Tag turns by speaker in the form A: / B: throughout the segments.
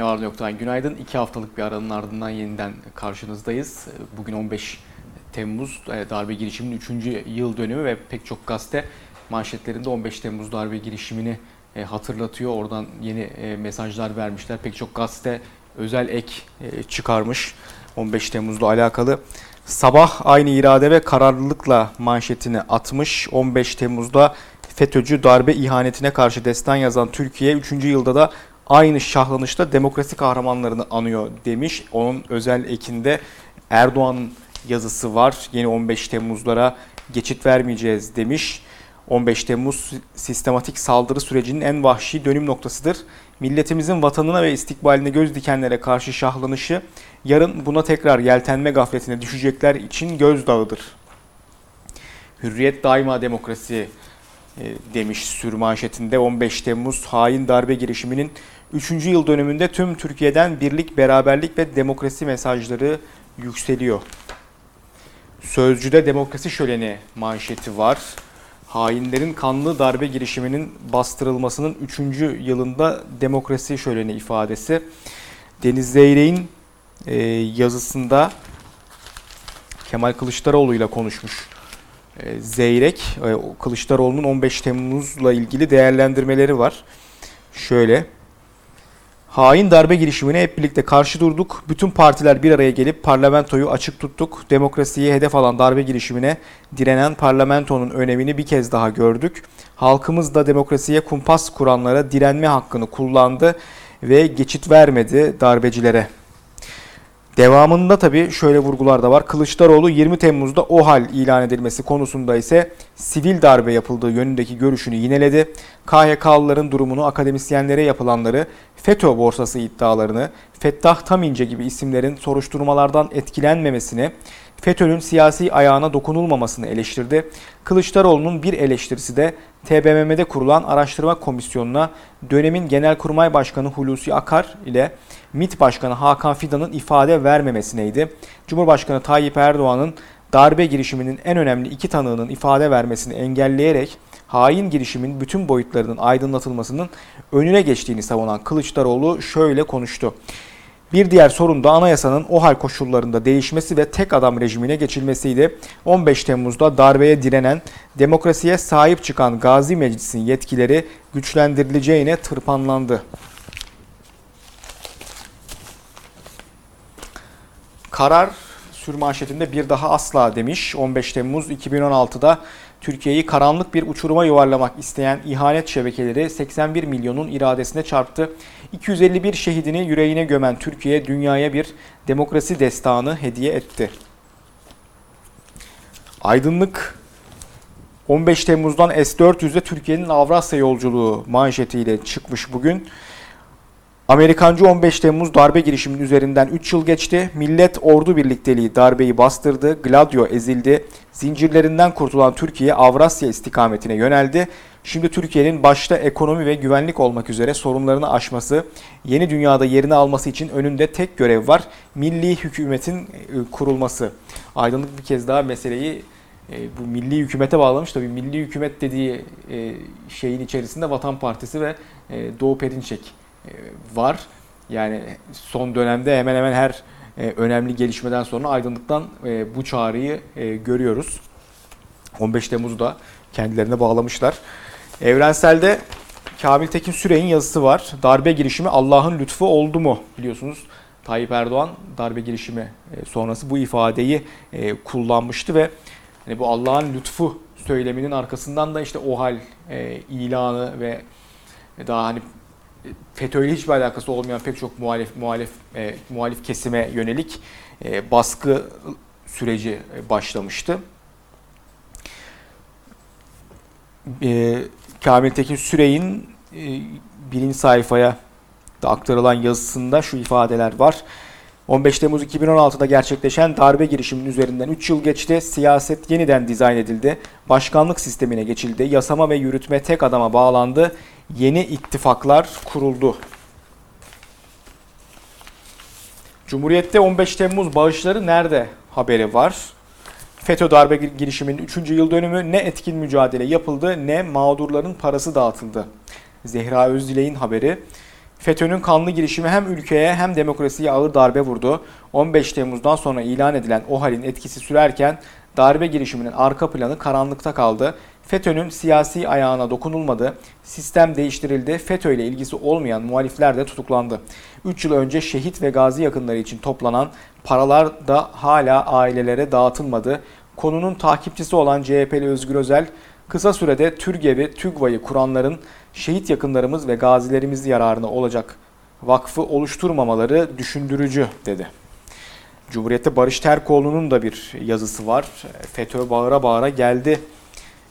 A: Ne var ne yoktan günaydın. İki haftalık bir aranın ardından yeniden karşınızdayız. Bugün 15 Temmuz e, darbe girişiminin 3. yıl dönümü ve pek çok gazete manşetlerinde 15 Temmuz darbe girişimini e, hatırlatıyor. Oradan yeni e, mesajlar vermişler. Pek çok gazete özel ek çıkarmış 15 Temmuz'la alakalı. Sabah aynı irade ve kararlılıkla manşetini atmış. 15 Temmuz'da FETÖ'cü darbe ihanetine karşı destan yazan Türkiye 3. yılda da aynı şahlanışta demokrasi kahramanlarını anıyor demiş. Onun özel ekinde Erdoğan'ın yazısı var. Yeni 15 Temmuzlara geçit vermeyeceğiz demiş. 15 Temmuz sistematik saldırı sürecinin en vahşi dönüm noktasıdır. Milletimizin vatanına ve istikbaline göz dikenlere karşı şahlanışı yarın buna tekrar yeltenme gafletine düşecekler için gözdağıdır. Hürriyet daima demokrasi e, demiş sür manşetinde 15 Temmuz hain darbe girişiminin 3. yıl dönümünde tüm Türkiye'den birlik, beraberlik ve demokrasi mesajları yükseliyor. Sözcüde demokrasi şöleni manşeti var. Hainlerin kanlı darbe girişiminin bastırılmasının 3. yılında demokrasi şöleni ifadesi. Deniz Zeyrek'in e, yazısında Kemal Kılıçdaroğlu ile konuşmuş e, Zeyrek. E, Kılıçdaroğlu'nun 15 Temmuz'la ilgili değerlendirmeleri var. Şöyle. Hain darbe girişimine hep birlikte karşı durduk. Bütün partiler bir araya gelip parlamentoyu açık tuttuk. Demokrasiyi hedef alan darbe girişimine direnen parlamentonun önemini bir kez daha gördük. Halkımız da demokrasiye kumpas kuranlara direnme hakkını kullandı ve geçit vermedi darbecilere. Devamında tabii şöyle vurgular da var. Kılıçdaroğlu 20 Temmuz'da OHAL ilan edilmesi konusunda ise sivil darbe yapıldığı yönündeki görüşünü yineledi. KHK'lıların durumunu, akademisyenlere yapılanları, FETÖ borsası iddialarını, Fettah Tamince gibi isimlerin soruşturmalardan etkilenmemesini, FETÖ'nün siyasi ayağına dokunulmamasını eleştirdi. Kılıçdaroğlu'nun bir eleştirisi de TBMM'de kurulan araştırma komisyonuna dönemin Genelkurmay Başkanı Hulusi Akar ile MİT Başkanı Hakan Fidan'ın ifade vermemesineydi. Cumhurbaşkanı Tayyip Erdoğan'ın darbe girişiminin en önemli iki tanığının ifade vermesini engelleyerek hain girişimin bütün boyutlarının aydınlatılmasının önüne geçtiğini savunan Kılıçdaroğlu şöyle konuştu. Bir diğer sorun da anayasanın o hal koşullarında değişmesi ve tek adam rejimine geçilmesiydi. 15 Temmuz'da darbeye direnen, demokrasiye sahip çıkan Gazi Meclis'in yetkileri güçlendirileceğine tırpanlandı. Karar sürmanşetinde bir daha asla demiş. 15 Temmuz 2016'da Türkiye'yi karanlık bir uçuruma yuvarlamak isteyen ihanet şebekeleri 81 milyonun iradesine çarptı. 251 şehidini yüreğine gömen Türkiye dünyaya bir demokrasi destanı hediye etti. Aydınlık 15 Temmuz'dan S-400'de Türkiye'nin Avrasya yolculuğu manşetiyle çıkmış bugün. Amerikancı 15 Temmuz darbe girişiminin üzerinden 3 yıl geçti. Millet ordu birlikteliği darbeyi bastırdı. Gladio ezildi. Zincirlerinden kurtulan Türkiye Avrasya istikametine yöneldi. Şimdi Türkiye'nin başta ekonomi ve güvenlik olmak üzere sorunlarını aşması, yeni dünyada yerini alması için önünde tek görev var. Milli hükümetin e, kurulması. Aydınlık bir kez daha meseleyi e, bu milli hükümete bağlamış. Tabii milli hükümet dediği e, şeyin içerisinde Vatan Partisi ve Doğu Perinçek var. Yani son dönemde hemen hemen her e, önemli gelişmeden sonra aydınlıktan e, bu çağrıyı görüyoruz. 15 Temmuz'u da kendilerine bağlamışlar. Evrenselde Kamil Tekin Süre'nin yazısı var. Darbe girişimi Allah'ın lütfu oldu mu? Biliyorsunuz Tayyip Erdoğan darbe girişimi sonrası bu ifadeyi kullanmıştı ve hani bu Allah'ın lütfu söyleminin arkasından da işte o hal ilanı ve daha hani FETÖ ile hiçbir alakası olmayan pek çok muhalif muhalif e, muhalif kesime yönelik e, baskı süreci e, başlamıştı. E, Kamil Tekin Sürey'in e, birinci sayfaya da aktarılan yazısında şu ifadeler var. 15 Temmuz 2016'da gerçekleşen darbe girişiminin üzerinden 3 yıl geçti. Siyaset yeniden dizayn edildi. Başkanlık sistemine geçildi. Yasama ve yürütme tek adama bağlandı yeni ittifaklar kuruldu. Cumhuriyet'te 15 Temmuz bağışları nerede haberi var? FETÖ darbe girişiminin 3. yıl dönümü ne etkin mücadele yapıldı ne mağdurların parası dağıtıldı. Zehra Özdilek'in haberi. FETÖ'nün kanlı girişimi hem ülkeye hem demokrasiye ağır darbe vurdu. 15 Temmuz'dan sonra ilan edilen o halin etkisi sürerken darbe girişiminin arka planı karanlıkta kaldı. FETÖ'nün siyasi ayağına dokunulmadı, sistem değiştirildi, FETÖ ile ilgisi olmayan muhalifler de tutuklandı. 3 yıl önce şehit ve gazi yakınları için toplanan paralar da hala ailelere dağıtılmadı. Konunun takipçisi olan CHP'li Özgür Özel, kısa sürede TÜRGEV'i, TÜGVA'yı kuranların şehit yakınlarımız ve gazilerimiz yararına olacak vakfı oluşturmamaları düşündürücü dedi. Cumhuriyet'te Barış Terkoğlu'nun da bir yazısı var. FETÖ bağıra bağıra geldi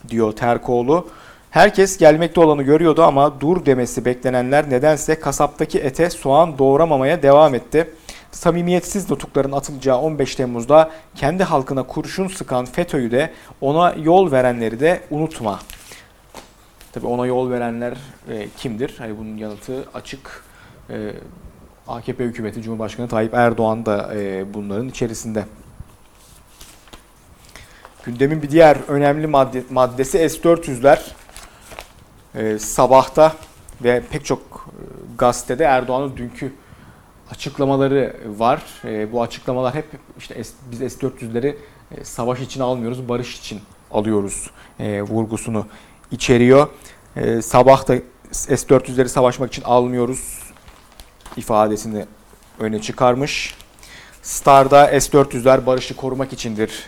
A: diyor Terkoğlu. Herkes gelmekte olanı görüyordu ama dur demesi beklenenler nedense kasaptaki ete soğan doğramamaya devam etti. Samimiyetsiz nutukların atılacağı 15 Temmuz'da kendi halkına kurşun sıkan FETÖ'yü de ona yol verenleri de unutma. Tabi ona yol verenler e, kimdir? Hani bunun yanıtı açık. E, AKP hükümeti Cumhurbaşkanı Tayyip Erdoğan da e, bunların içerisinde. Gündemin bir diğer önemli madde, maddesi S-400'ler. E, sabahta ve pek çok e, gazetede Erdoğan'ın dünkü açıklamaları var. E, bu açıklamalar hep işte biz S-400'leri e, savaş için almıyoruz, barış için alıyoruz e, vurgusunu içeriyor. E, sabah da S-400'leri savaşmak için almıyoruz ifadesini öne çıkarmış. Star'da S-400'ler barışı korumak içindir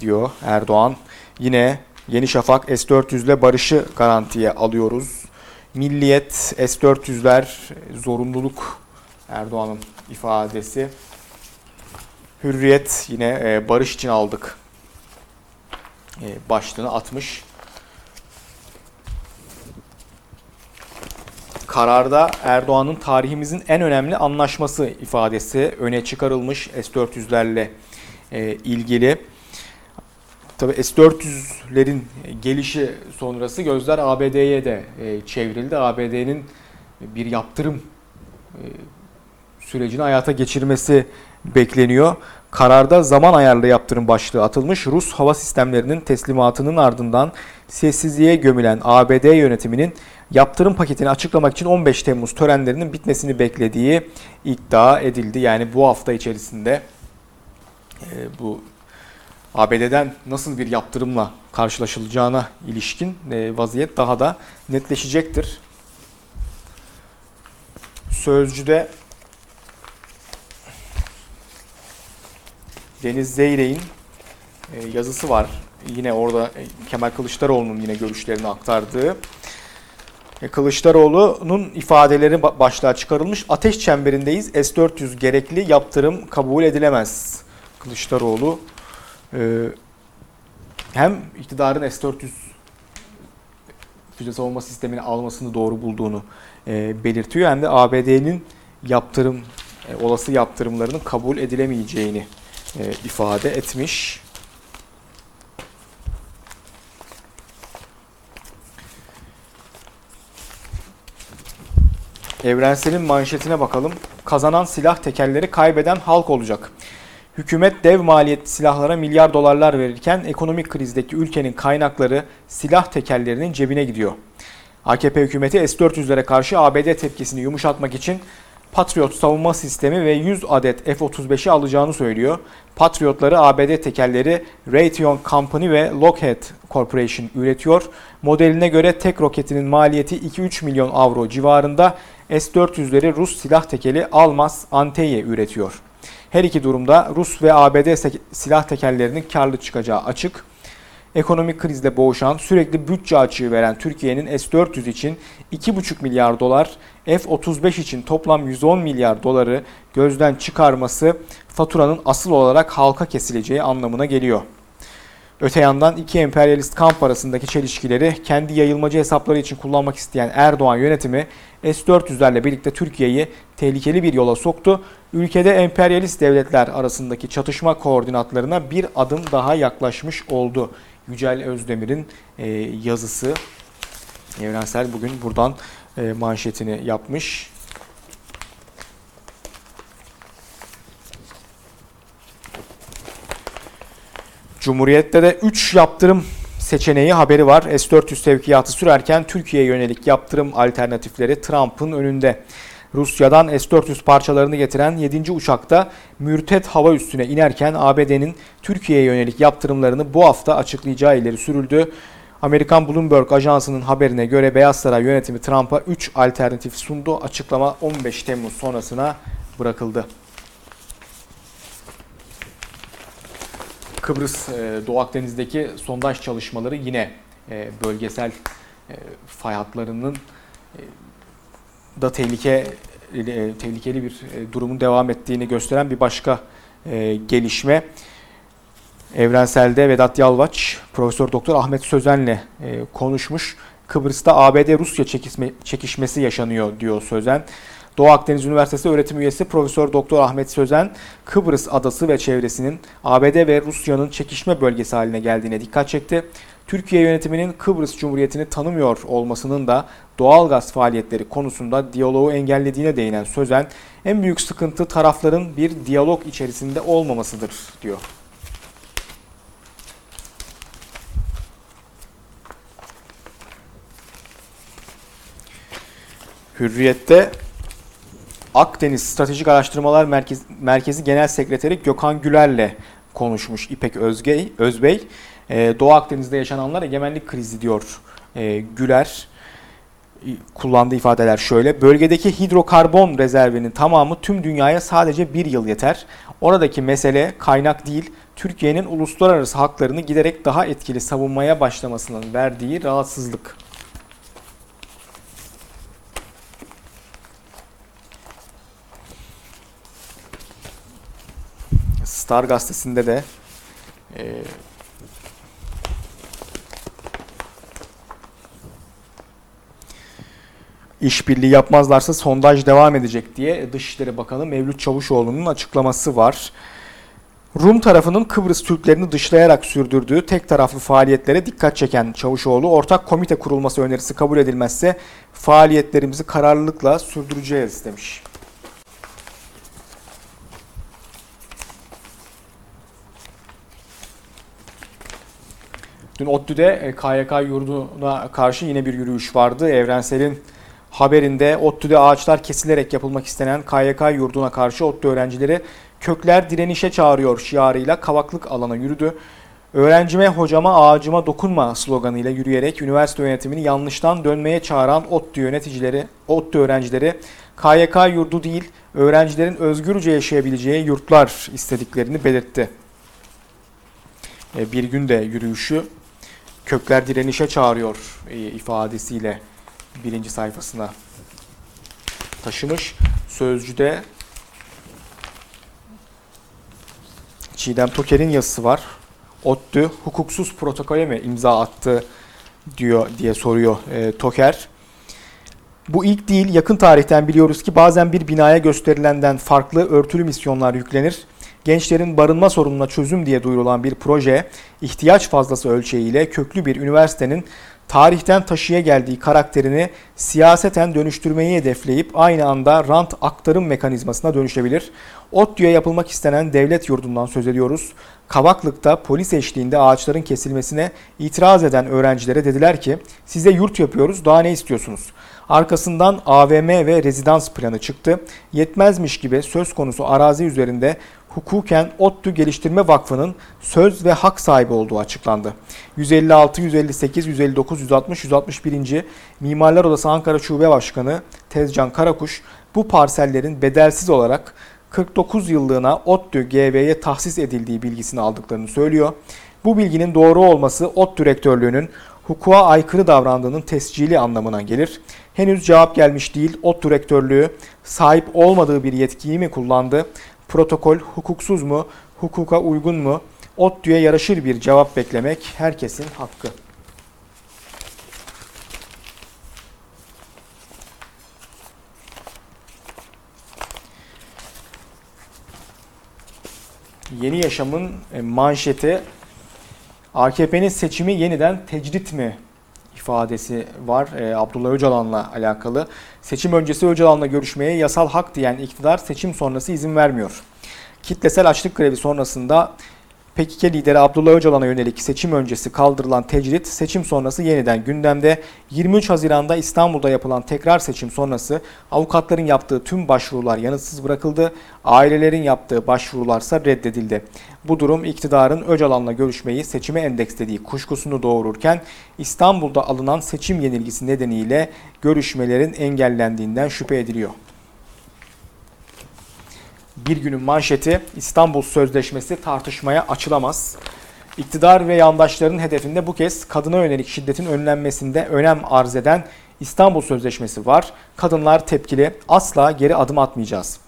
A: diyor Erdoğan. Yine Yeni Şafak S-400 ile barışı garantiye alıyoruz. Milliyet S-400'ler zorunluluk Erdoğan'ın ifadesi. Hürriyet yine e, barış için aldık e, başlığını atmış. Kararda Erdoğan'ın tarihimizin en önemli anlaşması ifadesi öne çıkarılmış S-400'lerle e, ilgili. Tabii S-400'lerin gelişi sonrası gözler ABD'ye de e, çevrildi. ABD'nin bir yaptırım e, sürecini hayata geçirmesi bekleniyor. Kararda zaman ayarlı yaptırım başlığı atılmış. Rus hava sistemlerinin teslimatının ardından sessizliğe gömülen ABD yönetiminin yaptırım paketini açıklamak için 15 Temmuz törenlerinin bitmesini beklediği iddia edildi. Yani bu hafta içerisinde e, bu ABD'den nasıl bir yaptırımla karşılaşılacağına ilişkin e, vaziyet daha da netleşecektir. Sözcüde Deniz Zeyrek'in e, yazısı var. Yine orada Kemal Kılıçdaroğlu'nun yine görüşlerini aktardığı. Kılıçdaroğlu'nun ifadeleri başlığa çıkarılmış. Ateş çemberindeyiz. S-400 gerekli yaptırım kabul edilemez. Kılıçdaroğlu ee, hem iktidarın S-400 füze savunma sistemini almasını doğru bulduğunu e, belirtiyor hem de ABD'nin yaptırım e, olası yaptırımlarının kabul edilemeyeceğini e, ifade etmiş. Evrensel'in manşetine bakalım. Kazanan silah tekerleri kaybeden halk olacak. Hükümet dev maliyetli silahlara milyar dolarlar verirken ekonomik krizdeki ülkenin kaynakları silah tekerlerinin cebine gidiyor. AKP hükümeti S-400'lere karşı ABD tepkisini yumuşatmak için Patriot savunma sistemi ve 100 adet F-35'i alacağını söylüyor. Patriotları ABD tekerleri Raytheon Company ve Lockheed Corporation üretiyor. Modeline göre tek roketinin maliyeti 2-3 milyon avro civarında S-400'leri Rus silah tekeli Almaz Anteye üretiyor. Her iki durumda Rus ve ABD silah tekerlerinin karlı çıkacağı açık. Ekonomik krizle boğuşan, sürekli bütçe açığı veren Türkiye'nin S-400 için 2,5 milyar dolar, F-35 için toplam 110 milyar doları gözden çıkarması faturanın asıl olarak halka kesileceği anlamına geliyor. Öte yandan iki emperyalist kamp arasındaki çelişkileri kendi yayılmacı hesapları için kullanmak isteyen Erdoğan yönetimi S-400'lerle birlikte Türkiye'yi tehlikeli bir yola soktu. Ülkede emperyalist devletler arasındaki çatışma koordinatlarına bir adım daha yaklaşmış oldu. Yücel Özdemir'in e, yazısı. Evrensel bugün buradan e, manşetini yapmış. Cumhuriyet'te de 3 yaptırım seçeneği haberi var. S-400 sevkiyatı sürerken Türkiye'ye yönelik yaptırım alternatifleri Trump'ın önünde. Rusya'dan S-400 parçalarını getiren 7. uçakta mürtet hava üstüne inerken ABD'nin Türkiye'ye yönelik yaptırımlarını bu hafta açıklayacağı ileri sürüldü. Amerikan Bloomberg ajansının haberine göre Beyaz Saray yönetimi Trump'a 3 alternatif sundu. Açıklama 15 Temmuz sonrasına bırakıldı. Kıbrıs e, Doğu Akdeniz'deki sondaj çalışmaları yine e, bölgesel e, fay hatlarının da tehlike tehlikeli bir durumun devam ettiğini gösteren bir başka gelişme. Evrensel'de Vedat Yalvaç, Profesör Doktor Ahmet Sözen'le konuşmuş. Kıbrıs'ta ABD-Rusya çekişmesi yaşanıyor diyor Sözen. Doğu Akdeniz Üniversitesi öğretim üyesi Profesör Doktor Ahmet Sözen, Kıbrıs adası ve çevresinin ABD ve Rusya'nın çekişme bölgesi haline geldiğine dikkat çekti. Türkiye yönetiminin Kıbrıs Cumhuriyeti'ni tanımıyor olmasının da doğal gaz faaliyetleri konusunda diyaloğu engellediğine değinen Sözen, en büyük sıkıntı tarafların bir diyalog içerisinde olmamasıdır diyor. Hürriyet'te Akdeniz Stratejik Araştırmalar Merkezi, Merkezi Genel Sekreteri Gökhan Güler'le konuşmuş İpek Özgey, Özbey. Ee, Doğu Akdeniz'de yaşananlar egemenlik krizi diyor ee, Güler. Kullandığı ifadeler şöyle. Bölgedeki hidrokarbon rezervinin tamamı tüm dünyaya sadece bir yıl yeter. Oradaki mesele kaynak değil, Türkiye'nin uluslararası haklarını giderek daha etkili savunmaya başlamasının verdiği rahatsızlık. Star gazetesinde de e, işbirliği yapmazlarsa sondaj devam edecek diye Dışişleri Bakanı Mevlüt Çavuşoğlu'nun açıklaması var. Rum tarafının Kıbrıs Türklerini dışlayarak sürdürdüğü tek taraflı faaliyetlere dikkat çeken Çavuşoğlu, ortak komite kurulması önerisi kabul edilmezse faaliyetlerimizi kararlılıkla sürdüreceğiz demiş. Dün ODTÜ'de KYK e, yurduna karşı yine bir yürüyüş vardı. Evrensel'in haberinde ODTÜ'de ağaçlar kesilerek yapılmak istenen KYK yurduna karşı ODTÜ öğrencileri kökler direnişe çağırıyor şiarıyla kavaklık alana yürüdü. Öğrencime, hocama, ağacıma dokunma sloganıyla yürüyerek üniversite yönetimini yanlıştan dönmeye çağıran ODTÜ yöneticileri, ODTÜ öğrencileri KYK yurdu değil, öğrencilerin özgürce yaşayabileceği yurtlar istediklerini belirtti. E, bir günde yürüyüşü kökler direnişe çağırıyor e, ifadesiyle birinci sayfasına taşımış. Sözcüde Çiğdem Toker'in yazısı var. ODTÜ hukuksuz protokole mi imza attı diyor diye soruyor e, Toker. Bu ilk değil, yakın tarihten biliyoruz ki bazen bir binaya gösterilenden farklı örtülü misyonlar yüklenir gençlerin barınma sorununa çözüm diye duyurulan bir proje, ihtiyaç fazlası ölçeğiyle köklü bir üniversitenin tarihten taşıya geldiği karakterini siyaseten dönüştürmeyi hedefleyip aynı anda rant aktarım mekanizmasına dönüşebilir. ODTÜ'ye yapılmak istenen devlet yurdundan söz ediyoruz. Kavaklık'ta polis eşliğinde ağaçların kesilmesine itiraz eden öğrencilere dediler ki size yurt yapıyoruz daha ne istiyorsunuz? Arkasından AVM ve rezidans planı çıktı. Yetmezmiş gibi söz konusu arazi üzerinde hukuken ODTÜ Geliştirme Vakfı'nın söz ve hak sahibi olduğu açıklandı. 156, 158, 159, 160, 161. Mimarlar Odası Ankara Şube Başkanı Tezcan Karakuş bu parsellerin bedelsiz olarak 49 yıllığına ODTÜ GV'ye tahsis edildiği bilgisini aldıklarını söylüyor. Bu bilginin doğru olması ODTÜ rektörlüğünün hukuka aykırı davrandığının tescili anlamına gelir. Henüz cevap gelmiş değil. ODTÜ rektörlüğü sahip olmadığı bir yetkiyi mi kullandı? Protokol hukuksuz mu? Hukuka uygun mu? ODTÜ'ye yaraşır bir cevap beklemek herkesin hakkı. Yeni Yaşam'ın e, manşeti AKP'nin seçimi yeniden tecrit mi ifadesi var e, Abdullah Öcalan'la alakalı. Seçim öncesi Öcalan'la görüşmeye yasal hak diyen iktidar seçim sonrası izin vermiyor. Kitlesel açlık grevi sonrasında PKK lideri Abdullah Öcalan'a yönelik seçim öncesi kaldırılan tecrit seçim sonrası yeniden gündemde. 23 Haziran'da İstanbul'da yapılan tekrar seçim sonrası avukatların yaptığı tüm başvurular yanıtsız bırakıldı. Ailelerin yaptığı başvurularsa reddedildi. Bu durum iktidarın Öcalan'la görüşmeyi seçime endekslediği kuşkusunu doğururken İstanbul'da alınan seçim yenilgisi nedeniyle görüşmelerin engellendiğinden şüphe ediliyor. Bir günün manşeti İstanbul Sözleşmesi tartışmaya açılamaz. İktidar ve yandaşların hedefinde bu kez kadına yönelik şiddetin önlenmesinde önem arz eden İstanbul Sözleşmesi var. Kadınlar tepkili, asla geri adım atmayacağız.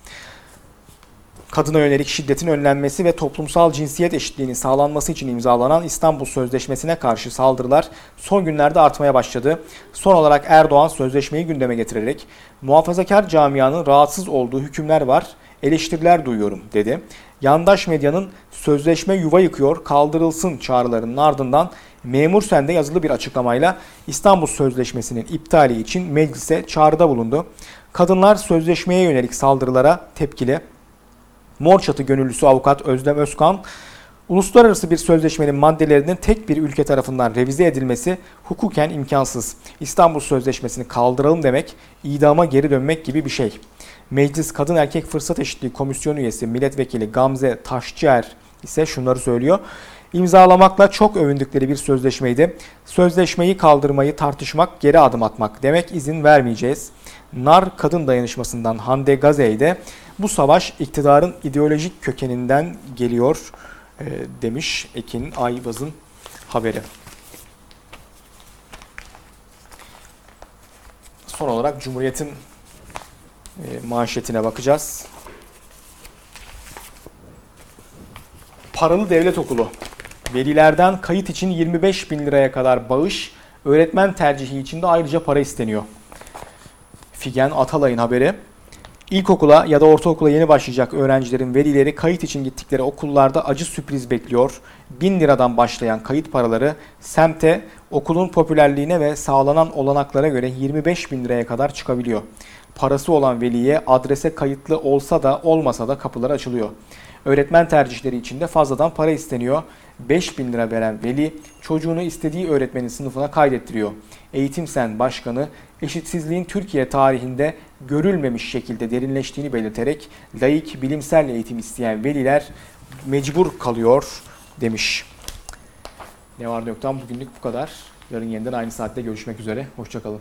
A: Kadına yönelik şiddetin önlenmesi ve toplumsal cinsiyet eşitliğinin sağlanması için imzalanan İstanbul Sözleşmesi'ne karşı saldırılar son günlerde artmaya başladı. Son olarak Erdoğan sözleşmeyi gündeme getirerek muhafazakar camianın rahatsız olduğu hükümler var eleştiriler duyuyorum dedi. Yandaş medyanın sözleşme yuva yıkıyor kaldırılsın çağrılarının ardından Memur Sen'de yazılı bir açıklamayla İstanbul Sözleşmesi'nin iptali için meclise çağrıda bulundu. Kadınlar sözleşmeye yönelik saldırılara tepkili. Mor Çatı gönüllüsü avukat Özlem Özkan, Uluslararası bir sözleşmenin maddelerinin tek bir ülke tarafından revize edilmesi hukuken imkansız. İstanbul Sözleşmesi'ni kaldıralım demek, idama geri dönmek gibi bir şey. Meclis Kadın Erkek Fırsat Eşitliği Komisyonu üyesi milletvekili Gamze Taşçıer ise şunları söylüyor. İmzalamakla çok övündükleri bir sözleşmeydi. Sözleşmeyi kaldırmayı tartışmak, geri adım atmak demek izin vermeyeceğiz. Nar kadın dayanışmasından Hande Gazey de bu savaş iktidarın ideolojik kökeninden geliyor e, demiş Ekin Ayvaz'ın haberi. Son olarak Cumhuriyet'in manşetine bakacağız. Paralı devlet okulu. Velilerden kayıt için 25 bin liraya kadar bağış, öğretmen tercihi için de ayrıca para isteniyor. Figen Atalay'ın haberi. İlkokula ya da ortaokula yeni başlayacak öğrencilerin velileri kayıt için gittikleri okullarda acı sürpriz bekliyor. 1000 liradan başlayan kayıt paraları semte, okulun popülerliğine ve sağlanan olanaklara göre 25 bin liraya kadar çıkabiliyor. Parası olan veliye adrese kayıtlı olsa da olmasa da kapılar açılıyor. Öğretmen tercihleri için de fazladan para isteniyor. 5 bin lira veren veli çocuğunu istediği öğretmenin sınıfına kaydettiriyor. Eğitim Sen Başkanı eşitsizliğin Türkiye tarihinde görülmemiş şekilde derinleştiğini belirterek laik bilimsel eğitim isteyen veliler mecbur kalıyor demiş. Ne var ne yoktan bugünlük bu kadar. Yarın yeniden aynı saatte görüşmek üzere. Hoşçakalın.